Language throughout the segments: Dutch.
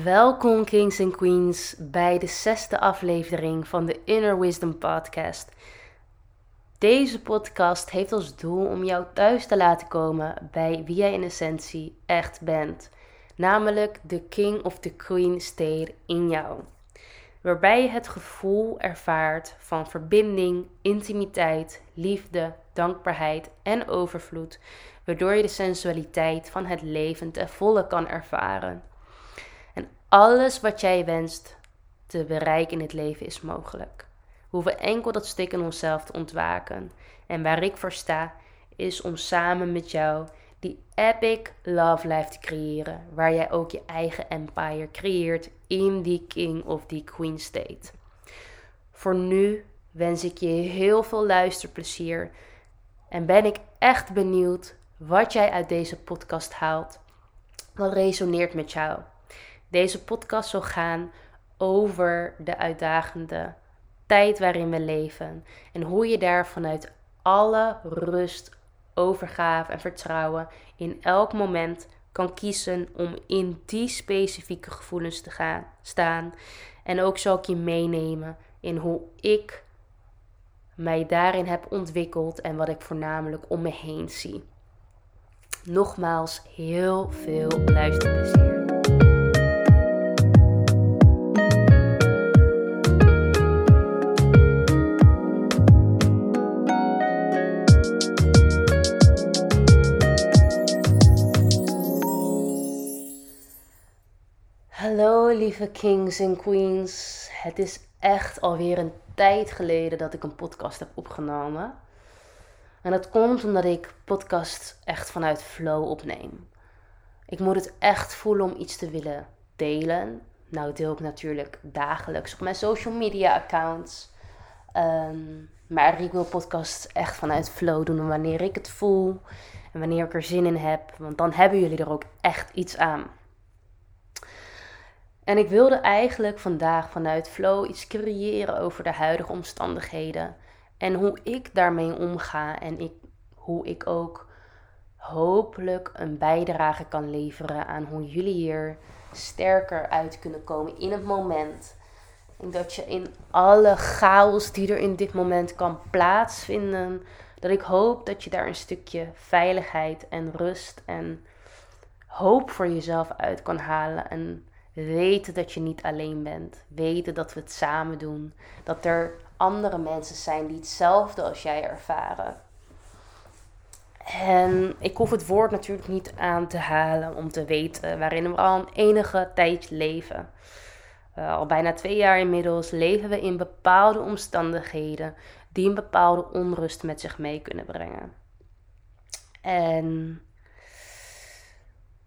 Welkom Kings en Queens bij de zesde aflevering van de Inner Wisdom Podcast. Deze podcast heeft als doel om jou thuis te laten komen bij wie jij in essentie echt bent, namelijk de King of the Queen state in jou. Waarbij je het gevoel ervaart van verbinding, intimiteit, liefde, dankbaarheid en overvloed, waardoor je de sensualiteit van het leven ten volle kan ervaren. Alles wat jij wenst te bereiken in het leven is mogelijk. We hoeven enkel dat stuk in onszelf te ontwaken. En waar ik voor sta, is om samen met jou die epic love life te creëren. Waar jij ook je eigen empire creëert in die king of die queen state. Voor nu wens ik je heel veel luisterplezier. En ben ik echt benieuwd wat jij uit deze podcast haalt. Wat resoneert met jou? Deze podcast zal gaan over de uitdagende tijd waarin we leven en hoe je daar vanuit alle rust, overgave en vertrouwen in elk moment kan kiezen om in die specifieke gevoelens te gaan staan. En ook zal ik je meenemen in hoe ik mij daarin heb ontwikkeld en wat ik voornamelijk om me heen zie. Nogmaals, heel veel luisterplezier. Kings en queens. Het is echt alweer een tijd geleden dat ik een podcast heb opgenomen. En dat komt omdat ik podcast echt vanuit flow opneem. Ik moet het echt voelen om iets te willen delen. Nou deel ik natuurlijk dagelijks op mijn social media accounts. Ehm, maar ik wil podcast echt vanuit flow doen wanneer ik het voel. En wanneer ik er zin in heb. Want dan hebben jullie er ook echt iets aan. En ik wilde eigenlijk vandaag vanuit Flow iets creëren over de huidige omstandigheden. En hoe ik daarmee omga. En ik, hoe ik ook hopelijk een bijdrage kan leveren aan hoe jullie hier sterker uit kunnen komen in het moment. En dat je in alle chaos die er in dit moment kan plaatsvinden, dat ik hoop dat je daar een stukje veiligheid en rust en hoop voor jezelf uit kan halen. En Weten dat je niet alleen bent. Weten dat we het samen doen. Dat er andere mensen zijn die hetzelfde als jij ervaren. En ik hoef het woord natuurlijk niet aan te halen om te weten waarin we al een enige tijd leven. Uh, al bijna twee jaar inmiddels leven we in bepaalde omstandigheden die een bepaalde onrust met zich mee kunnen brengen. En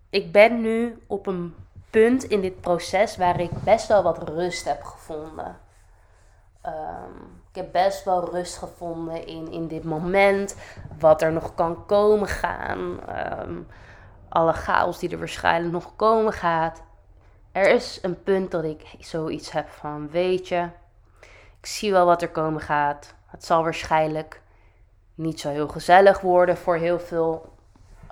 ik ben nu op een punt in dit proces waar ik best wel wat rust heb gevonden. Ehm, ik heb best wel rust gevonden in, in dit moment. Wat er nog kan komen gaan. Ehm, alle chaos die er waarschijnlijk nog komen gaat. Er is een punt dat ik zoiets heb van: weet je, ik zie wel wat er komen gaat. Het zal waarschijnlijk niet zo heel gezellig worden voor heel veel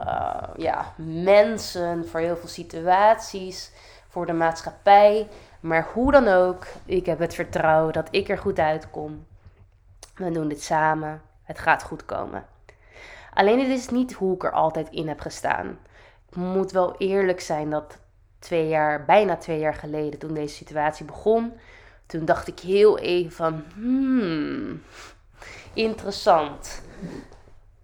uh, ja, mensen, voor heel veel situaties, voor de maatschappij. Maar hoe dan ook, ik heb het vertrouwen dat ik er goed uitkom. We doen dit samen. Het gaat goed komen. Alleen het is niet hoe ik er altijd in heb gestaan. Ik moet wel eerlijk zijn dat twee jaar, bijna twee jaar geleden, toen deze situatie begon, toen dacht ik heel even van, hmm, interessant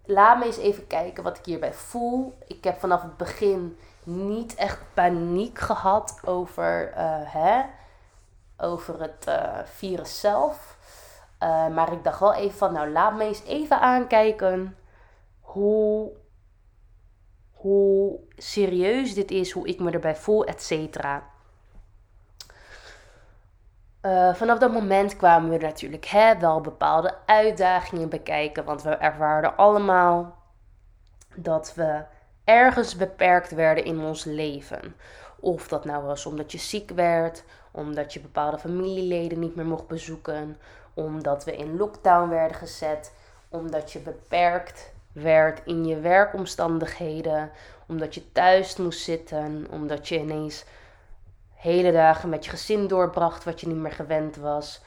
laat me eens even kijken wat ik hierbij voel. Ik heb vanaf het begin niet echt paniek gehad over, uh, hè, over het uh, virus zelf. Uh, maar ik dacht wel even van, nou laat me eens even aankijken hoe, hoe serieus dit is, hoe ik me erbij voel, et cetera. Uh, vanaf dat moment kwamen we natuurlijk hè, wel bepaalde uitdagingen bekijken. Want we ervaarden allemaal dat we ergens beperkt werden in ons leven. Of dat nou was omdat je ziek werd, omdat je bepaalde familieleden niet meer mocht bezoeken, omdat we in lockdown werden gezet, omdat je beperkt werd in je werkomstandigheden, omdat je thuis moest zitten, omdat je ineens hele dagen met je gezin doorbracht wat je niet meer gewend was.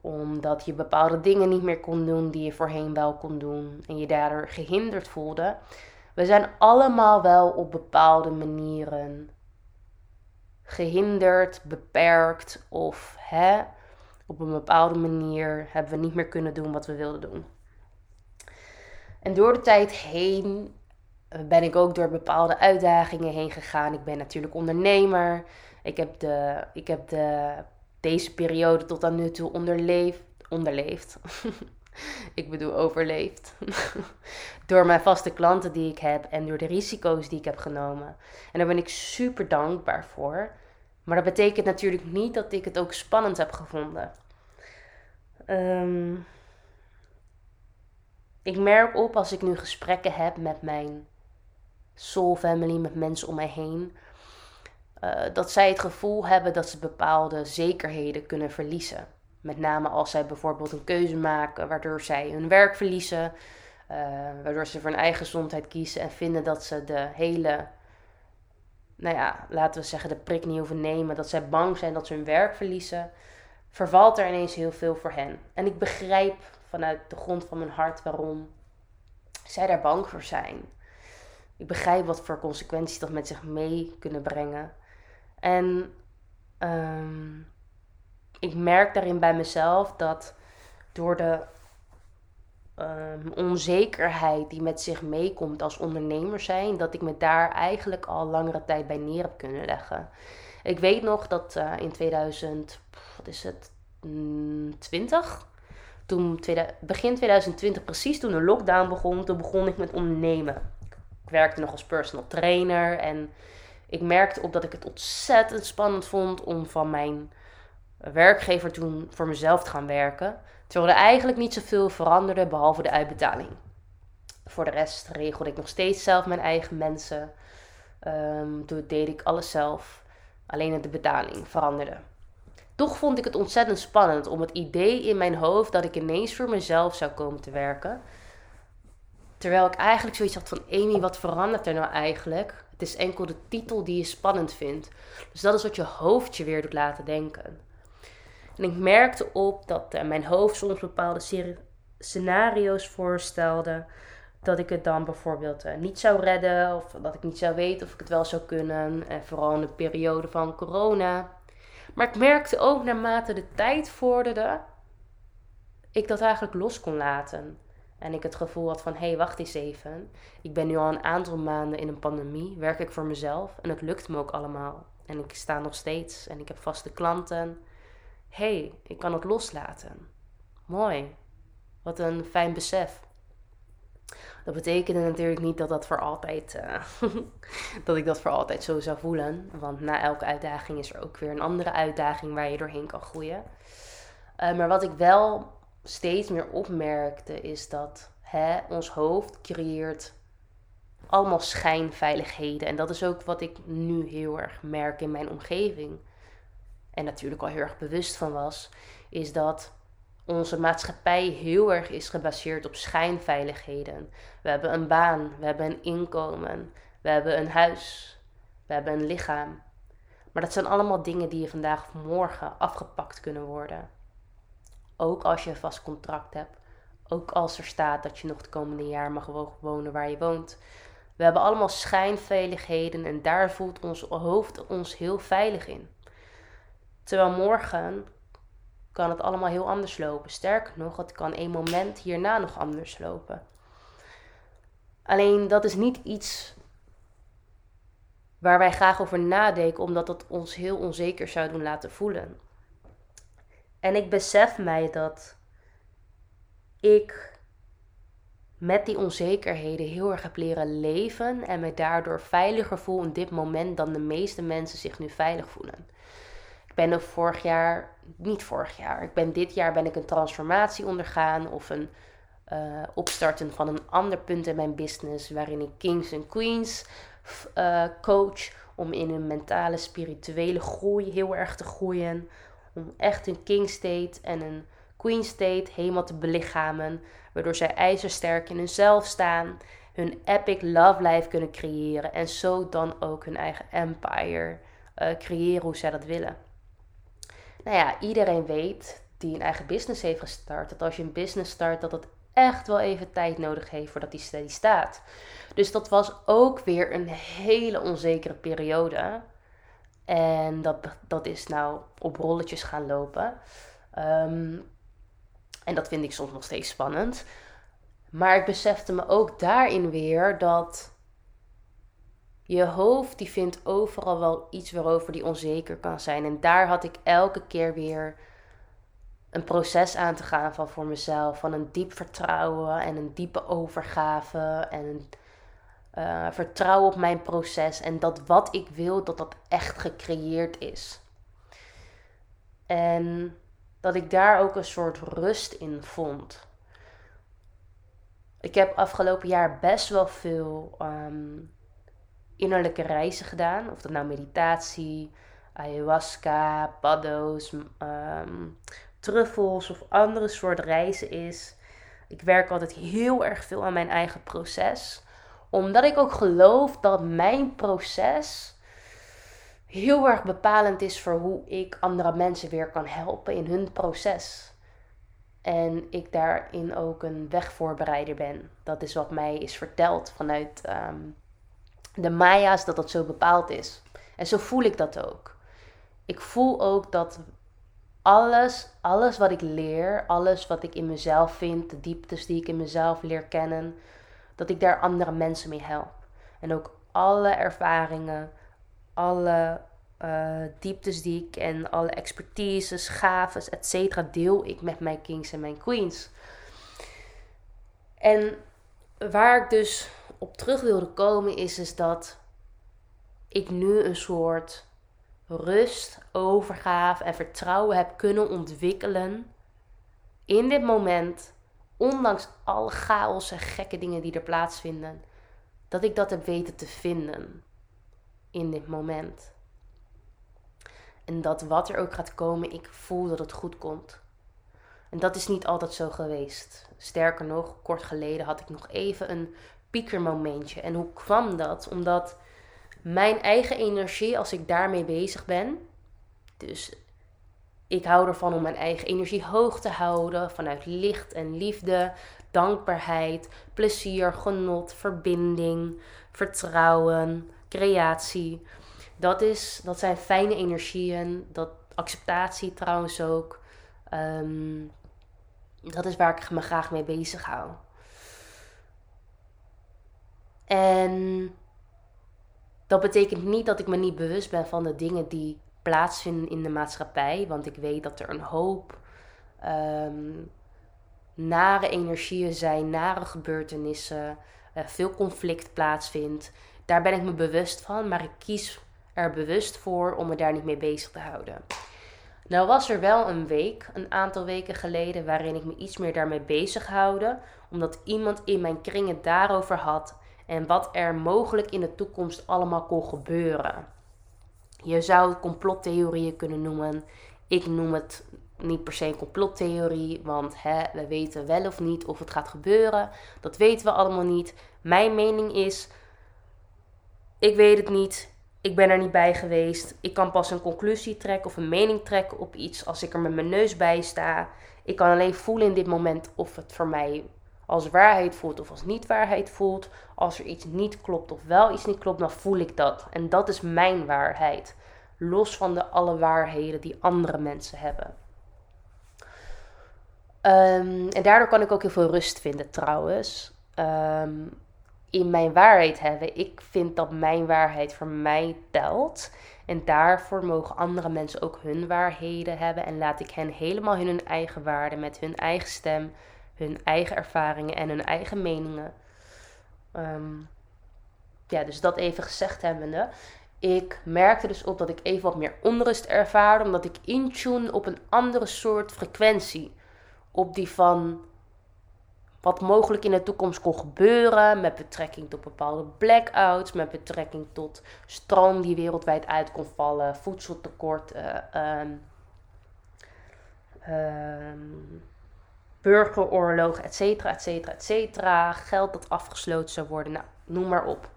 Omdat je bepaalde dingen niet meer kon doen die je voorheen wel kon doen. En je daardoor gehinderd voelde. We zijn allemaal wel op bepaalde manieren gehinderd, beperkt of hè, op een bepaalde manier hebben we niet meer kunnen doen wat we wilden doen. En door de tijd heen ben ik ook door bepaalde uitdagingen heen gegaan. Ik ben natuurlijk ondernemer. Ik heb, de, ik heb de, deze periode tot aan nu toe onderleefd. Onderleefd. ik bedoel overleefd. door mijn vaste klanten die ik heb en door de risico's die ik heb genomen. En daar ben ik super dankbaar voor. Maar dat betekent natuurlijk niet dat ik het ook spannend heb gevonden. Um, ik merk op als ik nu gesprekken heb met mijn soul family, met mensen om mij heen, uh, dat zij het gevoel hebben dat ze bepaalde zekerheden kunnen verliezen. Met name als zij bijvoorbeeld een keuze maken waardoor zij hun werk verliezen, uh, waardoor ze voor hun eigen gezondheid kiezen en vinden dat ze de hele, nou ja, laten we zeggen, de prik niet hoeven nemen, dat zij bang zijn dat ze hun werk verliezen, vervalt er ineens heel veel voor hen. En ik begrijp vanuit de grond van mijn hart waarom zij daar bang voor zijn. Ik begrijp wat voor consequenties dat met zich mee kunnen brengen. En um, ik merk daarin bij mezelf dat door de um, onzekerheid die met zich meekomt als ondernemer zijn, dat ik me daar eigenlijk al langere tijd bij neer heb kunnen leggen. Ik weet nog dat uh, in 2000, wat is het, 20? Toen begin 2020, precies toen de lockdown begon, toen begon ik met ondernemen. Ik werkte nog als personal trainer en ik merkte op dat ik het ontzettend spannend vond om van mijn werkgever toen voor mezelf te gaan werken. Terwijl er eigenlijk niet zoveel veranderde behalve de uitbetaling. Voor de rest regelde ik nog steeds zelf mijn eigen mensen. Um, toen deed ik alles zelf. Alleen de betaling veranderde. Toch vond ik het ontzettend spannend om het idee in mijn hoofd dat ik ineens voor mezelf zou komen te werken. Terwijl ik eigenlijk zoiets had van Amy, wat verandert er nou eigenlijk? Het is enkel de titel die je spannend vindt. Dus dat is wat je hoofd je weer doet laten denken. En ik merkte op dat uh, mijn hoofd soms bepaalde scenario's voorstelde. Dat ik het dan bijvoorbeeld uh, niet zou redden. Of dat ik niet zou weten of ik het wel zou kunnen. En vooral in de periode van corona. Maar ik merkte ook naarmate de tijd vorderde, ik dat eigenlijk los kon laten. En ik het gevoel had van, hé, hey, wacht eens even. Ik ben nu al een aantal maanden in een pandemie, werk ik voor mezelf en het lukt me ook allemaal. En ik sta nog steeds en ik heb vaste klanten. Hé, hey, ik kan het loslaten. Mooi. Wat een fijn besef. Dat betekende natuurlijk niet dat, dat, voor altijd, uh, dat ik dat voor altijd zo zou voelen. Want na elke uitdaging is er ook weer een andere uitdaging waar je doorheen kan groeien. Uh, maar wat ik wel steeds meer opmerkte is dat hè, ons hoofd creëert allemaal schijnveiligheden. En dat is ook wat ik nu heel erg merk in mijn omgeving. En natuurlijk al heel erg bewust van was. Is dat onze maatschappij heel erg is gebaseerd op schijnveiligheden. We hebben een baan, we hebben een inkomen, we hebben een huis, we hebben een lichaam. Maar dat zijn allemaal dingen die je vandaag of morgen afgepakt kunnen worden. Ook als je een vast contract hebt. Ook als er staat dat je nog het komende jaar mag wonen waar je woont. We hebben allemaal schijnveiligheden en daar voelt ons hoofd ons heel veilig in. Terwijl morgen kan het allemaal heel anders lopen. Sterker nog, het kan een moment hierna nog anders lopen. Alleen dat is niet iets waar wij graag over nadenken, omdat dat ons heel onzeker zou doen laten voelen. En ik besef mij dat ik met die onzekerheden heel erg heb leren leven en me daardoor veiliger voel in dit moment dan de meeste mensen zich nu veilig voelen ben ook vorig jaar, niet vorig jaar, ik ben dit jaar ben ik een transformatie ondergaan of een uh, opstarten van een ander punt in mijn business waarin ik kings en queens uh, coach om in hun mentale, spirituele groei heel erg te groeien. Om echt een king state en een queen state helemaal te belichamen, waardoor zij ijzersterk in hunzelf staan, hun epic love life kunnen creëren en zo dan ook hun eigen empire uh, creëren hoe zij dat willen. Nou ja, iedereen weet die een eigen business heeft gestart, dat als je een business start, dat het echt wel even tijd nodig heeft voordat die steady staat. Dus dat was ook weer een hele onzekere periode. En dat, dat is nou op rolletjes gaan lopen. Ehm, en dat vind ik soms nog steeds spannend. Maar ik besefte me ook daarin weer dat je hoofd die vindt overal wel iets waarover die onzeker kan zijn. En daar had ik elke keer weer een proces aan te gaan van voor mezelf. Van een diep vertrouwen en een diepe overgave en een uh, vertrouwen op mijn proces. En dat wat ik wil, dat dat echt gecreëerd is. En dat ik daar ook een soort rust in vond. Ik heb afgelopen jaar best wel veel ehm, innerlijke reizen gedaan. Of dat nou meditatie, ayahuasca, paddo's, um, truffels of andere soort reizen is. Ik werk altijd heel erg veel aan mijn eigen proces. Omdat ik ook geloof dat mijn proces heel erg bepalend is voor hoe ik andere mensen weer kan helpen in hun proces. En ik daarin ook een wegvoorbereider ben. Dat is wat mij is verteld vanuit ehm, de Maya's, dat dat zo bepaald is. En zo voel ik dat ook. Ik voel ook dat alles, alles wat ik leer, alles wat ik in mezelf vind, de dieptes die ik in mezelf leer kennen, dat ik daar andere mensen mee help. En ook alle ervaringen, alle uh, dieptes die ik en alle expertises, gaves, etc. deel ik met mijn kings en mijn queens. En waar ik dus op terug wilde komen is, is dat ik nu een soort rust, overgave en vertrouwen heb kunnen ontwikkelen in dit moment, ondanks alle chaos en gekke dingen die er plaatsvinden, dat ik dat heb weten te vinden in dit moment. En dat wat er ook gaat komen, ik voel dat het goed komt. En dat is niet altijd zo geweest. Sterker nog, kort geleden had ik nog even een piekermomentje. En hoe kwam dat? Omdat mijn eigen energie, als ik daarmee bezig ben, dus ik hou ervan om mijn eigen energie hoog te houden vanuit licht en liefde, dankbaarheid, plezier, genot, verbinding, vertrouwen, creatie. Dat, is, dat zijn fijne energieën. Dat acceptatie trouwens ook. Ehm, dat is waar ik me graag mee bezig hou. En dat betekent niet dat ik me niet bewust ben van de dingen die plaatsvinden in de maatschappij. Want ik weet dat er een hoop um, nare energieën zijn, nare gebeurtenissen, uh, veel conflict plaatsvindt. Daar ben ik me bewust van, maar ik kies er bewust voor om me daar niet mee bezig te houden. Nou was er wel een week, een aantal weken geleden, waarin ik me iets meer daarmee bezig houden, omdat iemand in mijn kring het daarover had en wat er mogelijk in de toekomst allemaal kon gebeuren. Je zou complottheorieën kunnen noemen. Ik noem het niet per se een complottheorie, want hè, we weten wel of niet of het gaat gebeuren. Dat weten we allemaal niet. Mijn mening is: ik weet het niet. Ik ben er niet bij geweest. Ik kan pas een conclusie trekken of een mening trekken op iets als ik er met mijn neus bij sta. Ik kan alleen voelen in dit moment of het voor mij als waarheid voelt of als niet waarheid voelt. Als er iets niet klopt of wel iets niet klopt, dan voel ik dat. En dat is mijn waarheid. Los van de alle waarheden die andere mensen hebben. Ehm, en daardoor kan ik ook heel veel rust vinden trouwens. Ehm, in mijn waarheid hebben. Ik vind dat mijn waarheid voor mij telt. En daarvoor mogen andere mensen ook hun waarheden hebben. En laat ik hen helemaal hun eigen waarde met hun eigen stem hun eigen ervaringen en hun eigen meningen. Ehm, ja, dus dat even gezegd hebbende. Ik merkte dus op dat ik even wat meer onrust ervaarde, omdat ik intune op een andere soort frequentie. Op die van wat mogelijk in de toekomst kon gebeuren met betrekking tot bepaalde blackouts, met betrekking tot stroom die wereldwijd uit kon vallen, voedseltekort, uh, burgeroorlog, et cetera, et cetera, et cetera. Geld dat afgesloten zou worden, nou, noem maar op.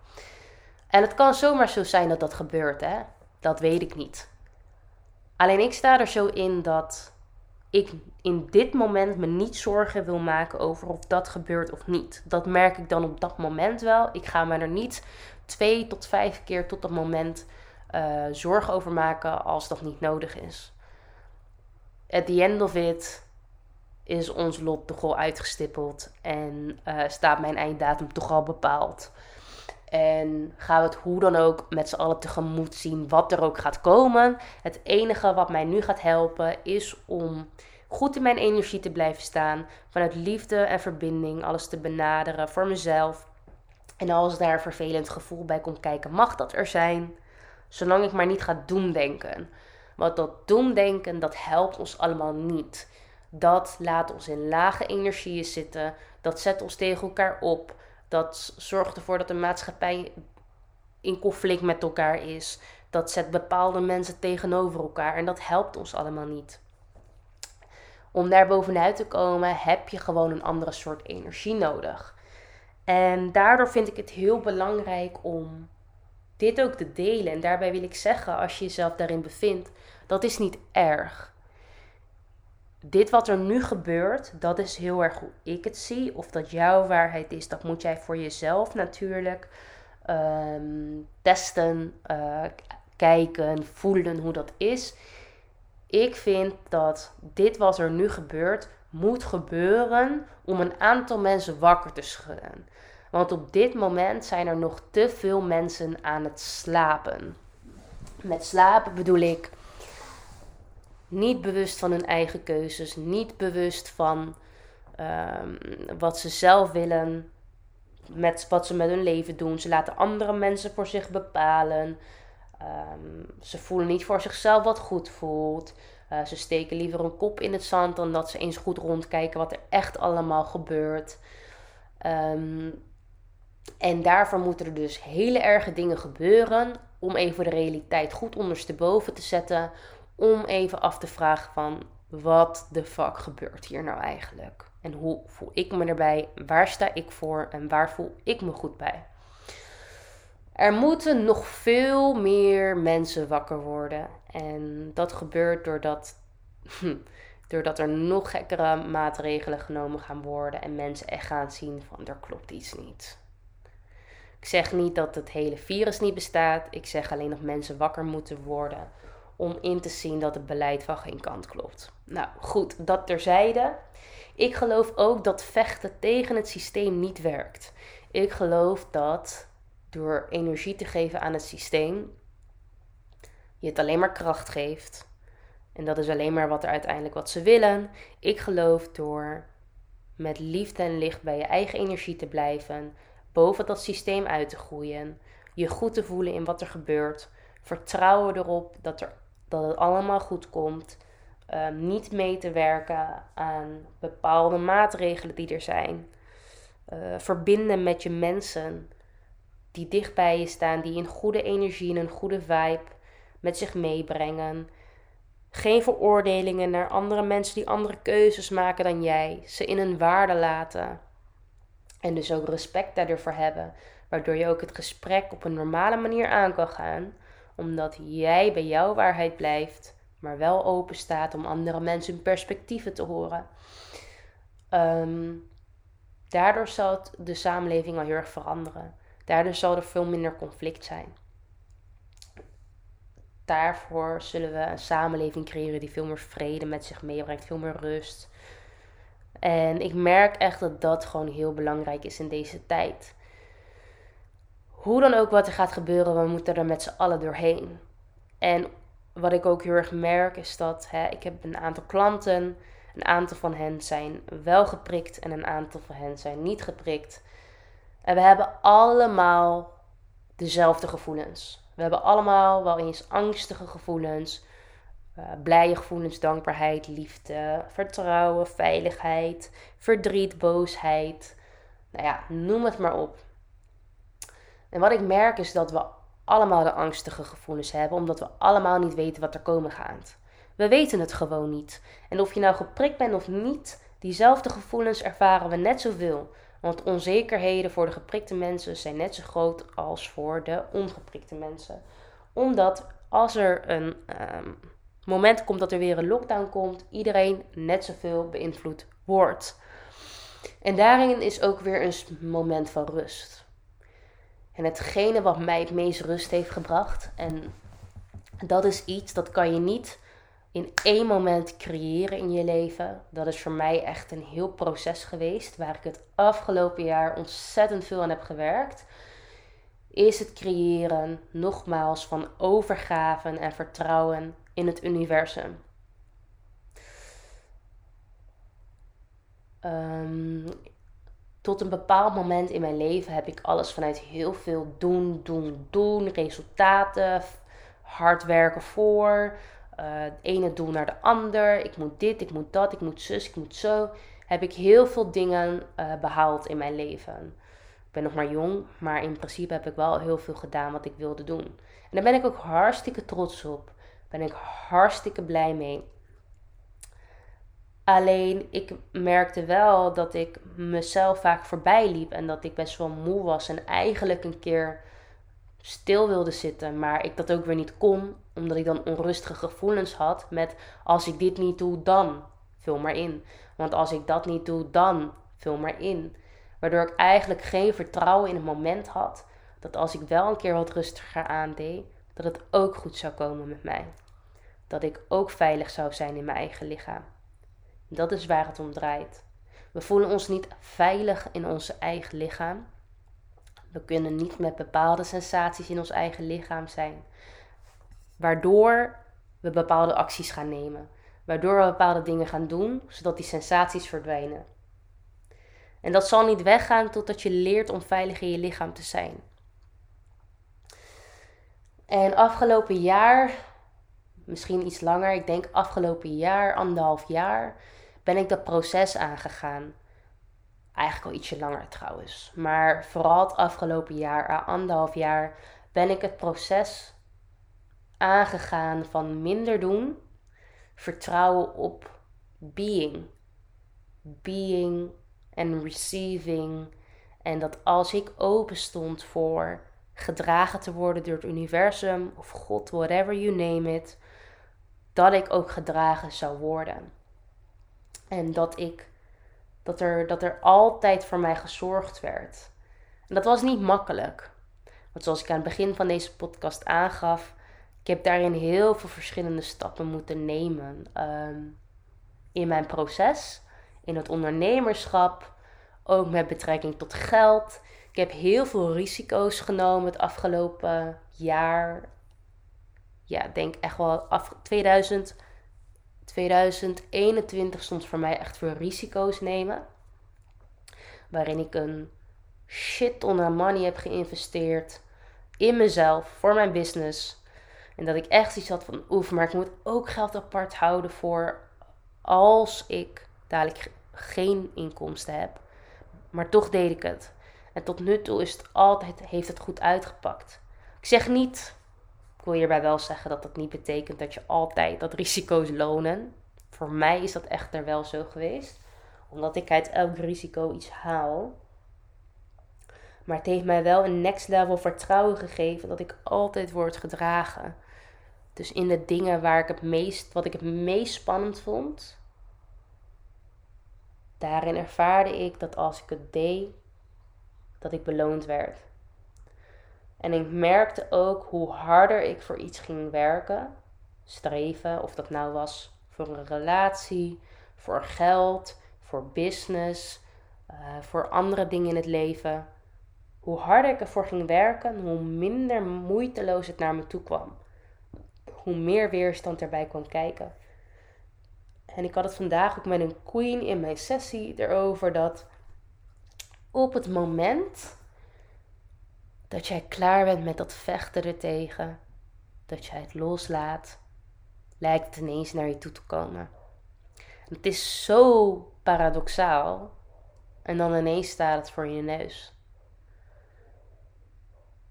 En het kan zomaar zo zijn dat dat gebeurt, hè. Dat weet ik niet. Alleen ik sta er zo in dat ik in dit moment me niet zorgen wil maken over of dat gebeurt of niet. Dat merk ik dan op dat moment wel. Ik ga me er niet twee tot vijf keer tot dat moment uh, zorgen over maken als dat niet nodig is. At the end of it is ons lot toch al uitgestippeld en uh, staat mijn einddatum toch al bepaald. En gaan we het hoe dan ook met z'n allen tegemoet zien wat er ook gaat komen. Het enige wat mij nu gaat helpen is om goed in mijn energie te blijven staan. Vanuit liefde en verbinding alles te benaderen voor mezelf. En als daar vervelend gevoel bij komt kijken, mag dat er zijn. Zolang ik maar niet ga doemdenken. Want dat doemdenken, dat helpt ons allemaal niet. Dat laat ons in lage energieën zitten. Dat zet ons tegen elkaar op. Dat zorgt ervoor dat de maatschappij in conflict met elkaar is. Dat zet bepaalde mensen tegenover elkaar. En dat helpt ons allemaal niet. Om daar bovenuit te komen heb je gewoon een andere soort energie nodig. En daardoor vind ik het heel belangrijk om dit ook te delen. En daarbij wil ik zeggen, als je jezelf daarin bevindt, dat is niet erg. Dit wat er nu gebeurt, dat is heel erg hoe ik het zie. Of dat jouw waarheid is, dat moet jij voor jezelf natuurlijk ehm, testen, uh, kijken, voelen hoe dat is. Ik vind dat dit wat er nu gebeurt, moet gebeuren om een aantal mensen wakker te schudden. Want op dit moment zijn er nog te veel mensen aan het slapen. Met slapen bedoel ik niet bewust van hun eigen keuzes, niet bewust van ehm, wat ze zelf willen, met wat ze met hun leven doen. Ze laten andere mensen voor zich bepalen. Ehm, ze voelen niet voor zichzelf wat goed voelt. Uh, ze steken liever een kop in het zand dan dat ze eens goed rondkijken wat er echt allemaal gebeurt. Um, en daarvoor moeten er dus hele erge dingen gebeuren om even de realiteit goed ondersteboven te zetten. Om even af te vragen van wat de fuck gebeurt hier nou eigenlijk? En hoe voel ik me erbij? Waar sta ik voor? En waar voel ik me goed bij? Er moeten nog veel meer mensen wakker worden. En dat gebeurt doordat, doordat er nog gekkere maatregelen genomen gaan worden. En mensen echt gaan zien van er klopt iets niet. Ik zeg niet dat het hele virus niet bestaat. Ik zeg alleen dat mensen wakker moeten worden om in te zien dat het beleid van geen kant klopt. Nou goed, dat terzijde. Ik geloof ook dat vechten tegen het systeem niet werkt. Ik geloof dat door energie te geven aan het systeem, je het alleen maar kracht geeft. En dat is alleen maar wat er uiteindelijk wat ze willen. Ik geloof door met liefde en licht bij je eigen energie te blijven, boven dat systeem uit te groeien, je goed te voelen in wat er gebeurt, vertrouwen erop dat, er, dat het allemaal goed komt, ehm, niet mee te werken aan bepaalde maatregelen die er zijn, uh, verbinden met je mensen die dicht bij je staan, die een goede energie en een goede vibe met zich meebrengen. Geen veroordelingen naar andere mensen die andere keuzes maken dan jij. Ze in hun waarde laten. En dus ook respect daarvoor hebben. Waardoor je ook het gesprek op een normale manier aan kan gaan. Omdat jij bij jouw waarheid blijft. Maar wel open staat om andere mensen hun perspectieven te horen. Ehm, daardoor zal de samenleving al heel erg veranderen. Daardoor zal er veel minder conflict zijn. Daarvoor zullen we een samenleving creëren die veel meer vrede met zich meebrengt, veel meer rust. En ik merk echt dat dat gewoon heel belangrijk is in deze tijd. Hoe dan ook wat er gaat gebeuren, we moeten er met z'n allen doorheen. En wat ik ook heel erg merk is dat hè, ik heb een aantal klanten. Een aantal van hen zijn wel geprikt en een aantal van hen zijn niet geprikt. En we hebben allemaal dezelfde gevoelens. We hebben allemaal wel eens angstige gevoelens, uh, blije gevoelens, dankbaarheid, liefde, vertrouwen, veiligheid, verdriet, boosheid. Nou ja, noem het maar op. En wat ik merk is dat we allemaal de angstige gevoelens hebben, omdat we allemaal niet weten wat er komen gaat. We weten het gewoon niet. En of je nou geprikt bent of niet, diezelfde gevoelens ervaren we net zoveel. Want onzekerheden voor de geprikte mensen zijn net zo groot als voor de ongeprikte mensen. Omdat als er een ehm, moment komt dat er weer een lockdown komt, iedereen net zoveel beïnvloed wordt. En daarin is ook weer een moment van rust. En hetgene wat mij het meest rust heeft gebracht, en dat is iets dat kan je niet in één moment creëren in je leven. Dat is voor mij echt een heel proces geweest, waar ik het afgelopen jaar ontzettend veel aan heb gewerkt. Is het creëren, nogmaals, van overgaven en vertrouwen in het universum. Um, tot een bepaald moment in mijn leven heb ik alles vanuit heel veel doen, doen, doen, resultaten, hard werken voor, uh, het ene doel naar de ander. Ik moet dit, ik moet dat, ik moet zus, ik moet zo. Heb ik heel veel dingen uh, behaald in mijn leven. Ik ben nog maar jong, maar in principe heb ik wel heel veel gedaan wat ik wilde doen. En daar ben ik ook hartstikke trots op. Ben ik hartstikke blij mee. Alleen ik merkte wel dat ik mezelf vaak voorbij liep en dat ik best wel moe was en eigenlijk een keer stil wilde zitten, maar ik dat ook weer niet kon, omdat ik dan onrustige gevoelens had met als ik dit niet doe, dan vul maar in. Want als ik dat niet doe, dan vul maar in. Waardoor ik eigenlijk geen vertrouwen in het moment had dat als ik wel een keer wat rustiger aandeed, dat het ook goed zou komen met mij. Dat ik ook veilig zou zijn in mijn eigen lichaam. Dat is waar het om draait. We voelen ons niet veilig in onze eigen lichaam. We kunnen niet met bepaalde sensaties in ons eigen lichaam zijn. Waardoor we bepaalde acties gaan nemen. Waardoor we bepaalde dingen gaan doen, zodat die sensaties verdwijnen. En dat zal niet weggaan totdat je leert om veilig in je lichaam te zijn. En afgelopen jaar, misschien iets langer, ik denk afgelopen jaar, anderhalf jaar, ben ik dat proces aangegaan. Eigenlijk al ietsje langer trouwens. Maar vooral het afgelopen jaar, anderhalf jaar, ben ik het proces aangegaan van minder doen, vertrouwen op being. Being en receiving. En dat als ik open stond voor gedragen te worden door het universum of God, whatever you name it, dat ik ook gedragen zou worden. En dat ik dat er, dat er altijd voor mij gezorgd werd. En dat was niet makkelijk. Want zoals ik aan het begin van deze podcast aangaf, ik heb daarin heel veel verschillende stappen moeten nemen. Ehm, in mijn proces, in het ondernemerschap, ook met betrekking tot geld. Ik heb heel veel risico's genomen het afgelopen jaar. Ja, denk echt wel af 2000 2021 stond voor mij echt voor risico's nemen. Waarin ik een shit ton money heb geïnvesteerd in mezelf, voor mijn business. En dat ik echt iets had van, oef, maar ik moet ook geld apart houden voor als ik dadelijk geen inkomsten heb. Maar toch deed ik het. En tot nu toe is het altijd, heeft het goed uitgepakt. Ik zeg niet wil hierbij wel zeggen dat dat niet betekent dat je altijd dat risico's lonen. Voor mij is dat echter wel zo geweest. Omdat ik uit elk risico iets haal. Maar het heeft mij wel een next level vertrouwen gegeven dat ik altijd word gedragen. Dus in de dingen waar ik het meest, wat ik het meest spannend vond, daarin ervaarde ik dat als ik het deed, dat ik beloond werd. En ik merkte ook hoe harder ik voor iets ging werken, streven, of dat nou was voor een relatie, voor geld, voor business, uh, voor andere dingen in het leven. Hoe harder ik ervoor ging werken, hoe minder moeiteloos het naar me toe kwam. Hoe meer weerstand erbij kwam kijken. En ik had het vandaag ook met een queen in mijn sessie erover dat op het moment dat jij klaar bent met dat vechten ertegen. Dat jij het loslaat. Lijkt het ineens naar je toe te komen. Het is zo paradoxaal. En dan ineens staat het voor je neus.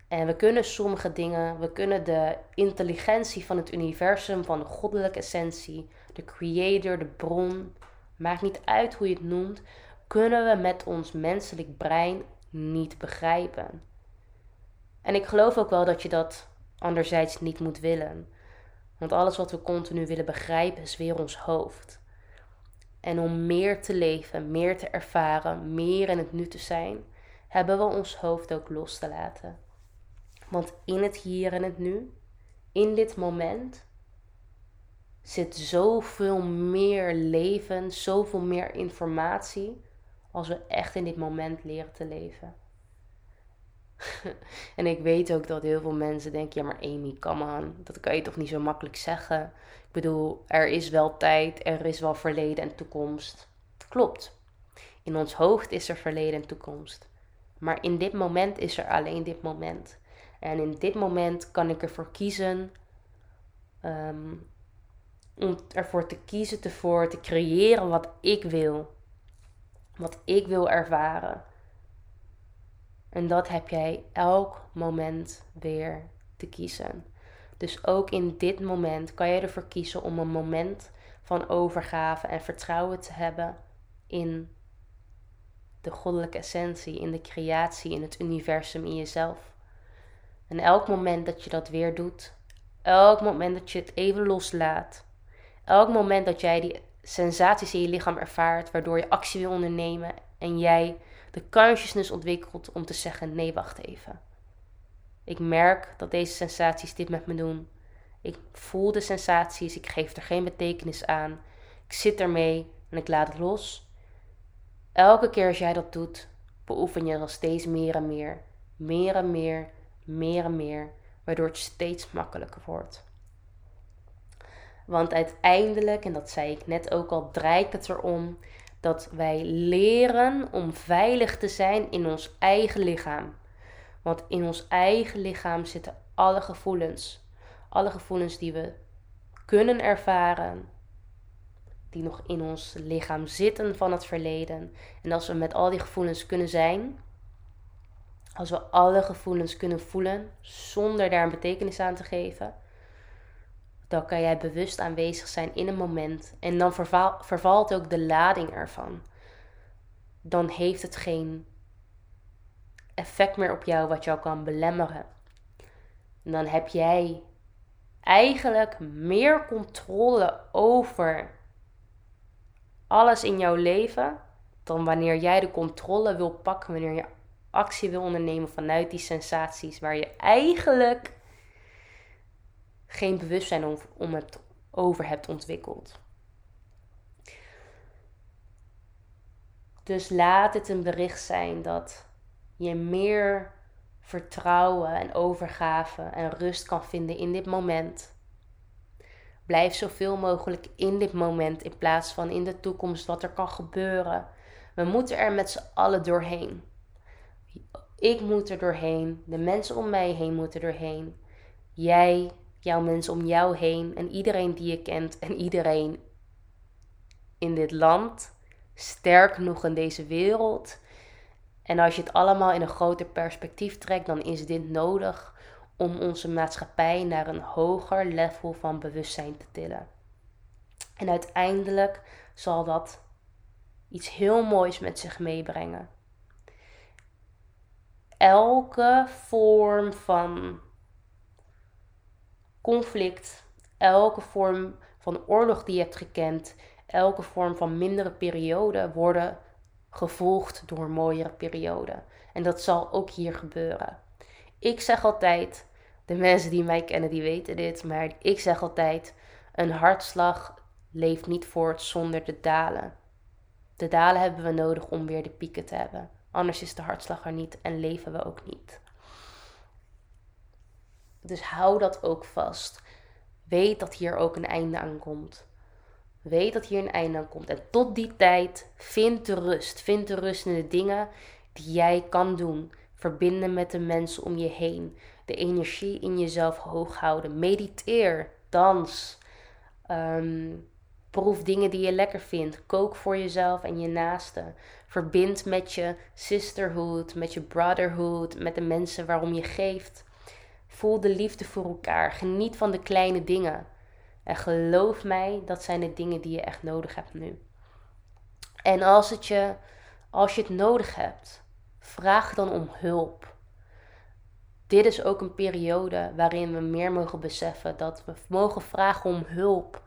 En we kunnen sommige dingen, we kunnen de intelligentie van het universum, van de goddelijke essentie, de creator, de bron, maakt niet uit hoe je het noemt, kunnen we met ons menselijk brein niet begrijpen. En ik geloof ook wel dat je dat anderzijds niet moet willen. Want alles wat we continu willen begrijpen is weer ons hoofd. En om meer te leven, meer te ervaren, meer in het nu te zijn, hebben we ons hoofd ook los te laten. Want in het hier en het nu, in dit moment, zit zoveel meer leven, zoveel meer informatie, als we echt in dit moment leren te leven. en ik weet ook dat heel veel mensen denken: ja, maar Amy, come on, dat kan je toch niet zo makkelijk zeggen. Ik bedoel, er is wel tijd, er is wel verleden en toekomst. Klopt. In ons hoofd is er verleden en toekomst. Maar in dit moment is er alleen dit moment. En in dit moment kan ik ervoor kiezen ehm, om ervoor te kiezen, ervoor te creëren wat ik wil. Wat ik wil ervaren. En dat heb jij elk moment weer te kiezen. Dus ook in dit moment kan je ervoor kiezen om een moment van overgave en vertrouwen te hebben in de goddelijke essentie, in de creatie, in het universum, in jezelf. En elk moment dat je dat weer doet, elk moment dat je het even loslaat, elk moment dat jij die sensaties in je lichaam ervaart, waardoor je actie wil ondernemen en jij de consciousness ontwikkelt om te zeggen: nee, wacht even. Ik merk dat deze sensaties dit met me doen. Ik voel de sensaties, ik geef er geen betekenis aan. Ik zit ermee en ik laat het los. Elke keer als jij dat doet, beoefen je er steeds meer en meer. Meer en meer, meer en meer, waardoor het steeds makkelijker wordt. Want uiteindelijk, en dat zei ik net ook al, draait het erom dat wij leren om veilig te zijn in ons eigen lichaam. Want in ons eigen lichaam zitten alle gevoelens. Alle gevoelens die we kunnen ervaren, die nog in ons lichaam zitten van het verleden. En als we met al die gevoelens kunnen zijn, als we alle gevoelens kunnen voelen zonder daar een betekenis aan te geven, dan kan jij bewust aanwezig zijn in een moment. En dan vervalt ook de lading ervan. Dan heeft het geen effect meer op jou wat jou kan belemmeren. En dan heb jij eigenlijk meer controle over alles in jouw leven dan wanneer jij de controle wil pakken, wanneer je actie wil ondernemen vanuit die sensaties waar je eigenlijk geen bewustzijn om, het over hebt ontwikkeld. Dus laat het een bericht zijn dat je meer vertrouwen en overgave en rust kan vinden in dit moment. Blijf zoveel mogelijk in dit moment in plaats van in de toekomst wat er kan gebeuren. We moeten er met z'n allen doorheen. Ik moet er doorheen, de mensen om mij heen moeten doorheen. Jij jouw mensen om jou heen en iedereen die je kent en iedereen in dit land, sterk nog in deze wereld. En als je het allemaal in een groter perspectief trekt, dan is dit nodig om onze maatschappij naar een hoger level van bewustzijn te tillen. En uiteindelijk zal dat iets heel moois met zich meebrengen. Elke vorm van conflict, elke vorm van oorlog die je hebt gekend, elke vorm van mindere periode worden gevolgd door mooiere perioden. En dat zal ook hier gebeuren. Ik zeg altijd, de mensen die mij kennen, die weten dit, maar ik zeg altijd: een hartslag leeft niet voort zonder de dalen. De dalen hebben we nodig om weer de pieken te hebben. Anders is de hartslag er niet en leven we ook niet. Dus hou dat ook vast. Weet dat hier ook een einde aan komt. Weet dat hier een einde aan komt. En tot die tijd, vind de rust. Vind de rust in de dingen die jij kan doen. Verbinden met de mensen om je heen. De energie in jezelf hoog houden. Mediteer. Dans. Ehm, proef dingen die je lekker vindt. Kook voor jezelf en je naasten. Verbind met je sisterhood, met je brotherhood, met de mensen waarom je geeft. Voel de liefde voor elkaar. Geniet van de kleine dingen. En geloof mij, dat zijn de dingen die je echt nodig hebt nu. En als, het je, als je het nodig hebt, vraag dan om hulp. dit is ook een periode waarin we meer mogen beseffen dat we mogen vragen om hulp.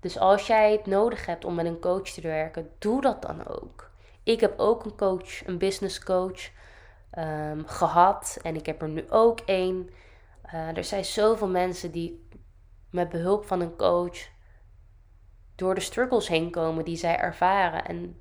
Dus als jij het nodig hebt om met een coach te werken, doe dat dan ook. Ik heb ook een coach, een business coach um, gehad en ik heb er nu ook één. Uh, er zijn zoveel mensen die met behulp van een coach door de struggles heen komen die zij ervaren. En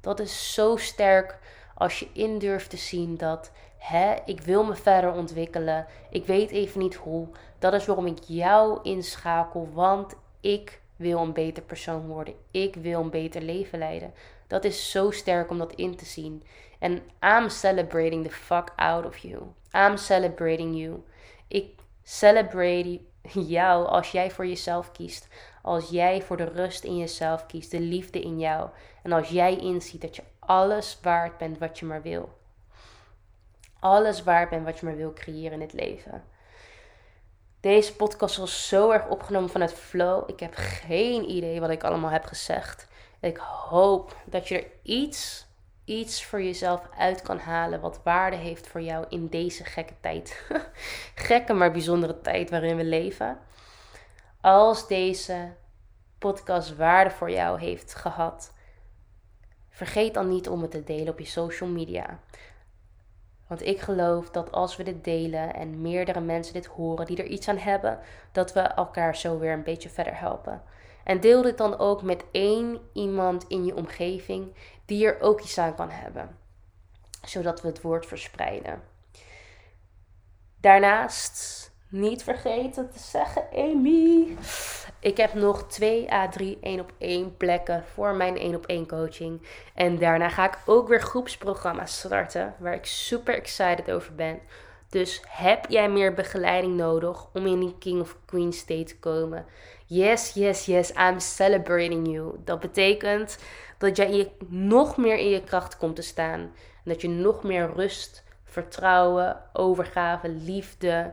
dat is zo sterk als je in durft te zien dat hè, ik wil me verder ontwikkelen. Ik weet even niet hoe. Dat is waarom ik jou inschakel, want ik wil een beter persoon worden. Ik wil een beter leven leiden. Dat is zo sterk om dat in te zien. En I'm celebrating the fuck out of you. I'm celebrating you. Ik celebrate jou als jij voor jezelf kiest. Als jij voor de rust in jezelf kiest, de liefde in jou. En als jij inziet dat je alles waard bent wat je maar wil. Alles waard bent wat je maar wil creëren in het leven. Deze podcast was zo erg opgenomen vanuit flow. Ik heb geen idee wat ik allemaal heb gezegd. Ik hoop dat je er iets, iets voor jezelf uit kan halen wat waarde heeft voor jou in deze gekke tijd. gekke maar bijzondere tijd waarin we leven. Als deze podcast waarde voor jou heeft gehad, vergeet dan niet om het te delen op je social media. Want ik geloof dat als we dit delen en meerdere mensen dit horen die er iets aan hebben, dat we elkaar zo weer een beetje verder helpen. En deel dit dan ook met één iemand in je omgeving die er ook iets aan kan hebben, zodat we het woord verspreiden. Daarnaast niet vergeten te zeggen, Amy. Ik heb nog 2 à 3 1 op 1 plekken voor mijn 1 op 1 coaching. En daarna ga ik ook weer groepsprogramma's starten, waar ik super excited over ben. Dus heb jij meer begeleiding nodig om in die King of Queen state te komen? Yes, yes, yes, I'm celebrating you. Dat betekent dat jij nog meer in je kracht komt te staan. En dat je nog meer rust, vertrouwen, overgave, liefde,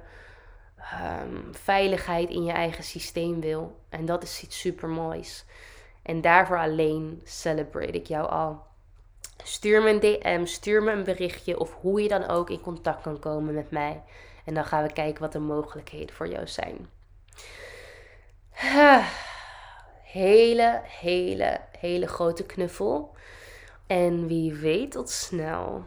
um, veiligheid in je eigen systeem wil. En dat is iets super moois. En daarvoor alleen celebrate ik jou al. Stuur me een DM, stuur me een berichtje of hoe je dan ook in contact kan komen met mij. En dan gaan we kijken wat de mogelijkheden voor jou zijn. Hele, hele, hele grote knuffel. En wie weet tot snel.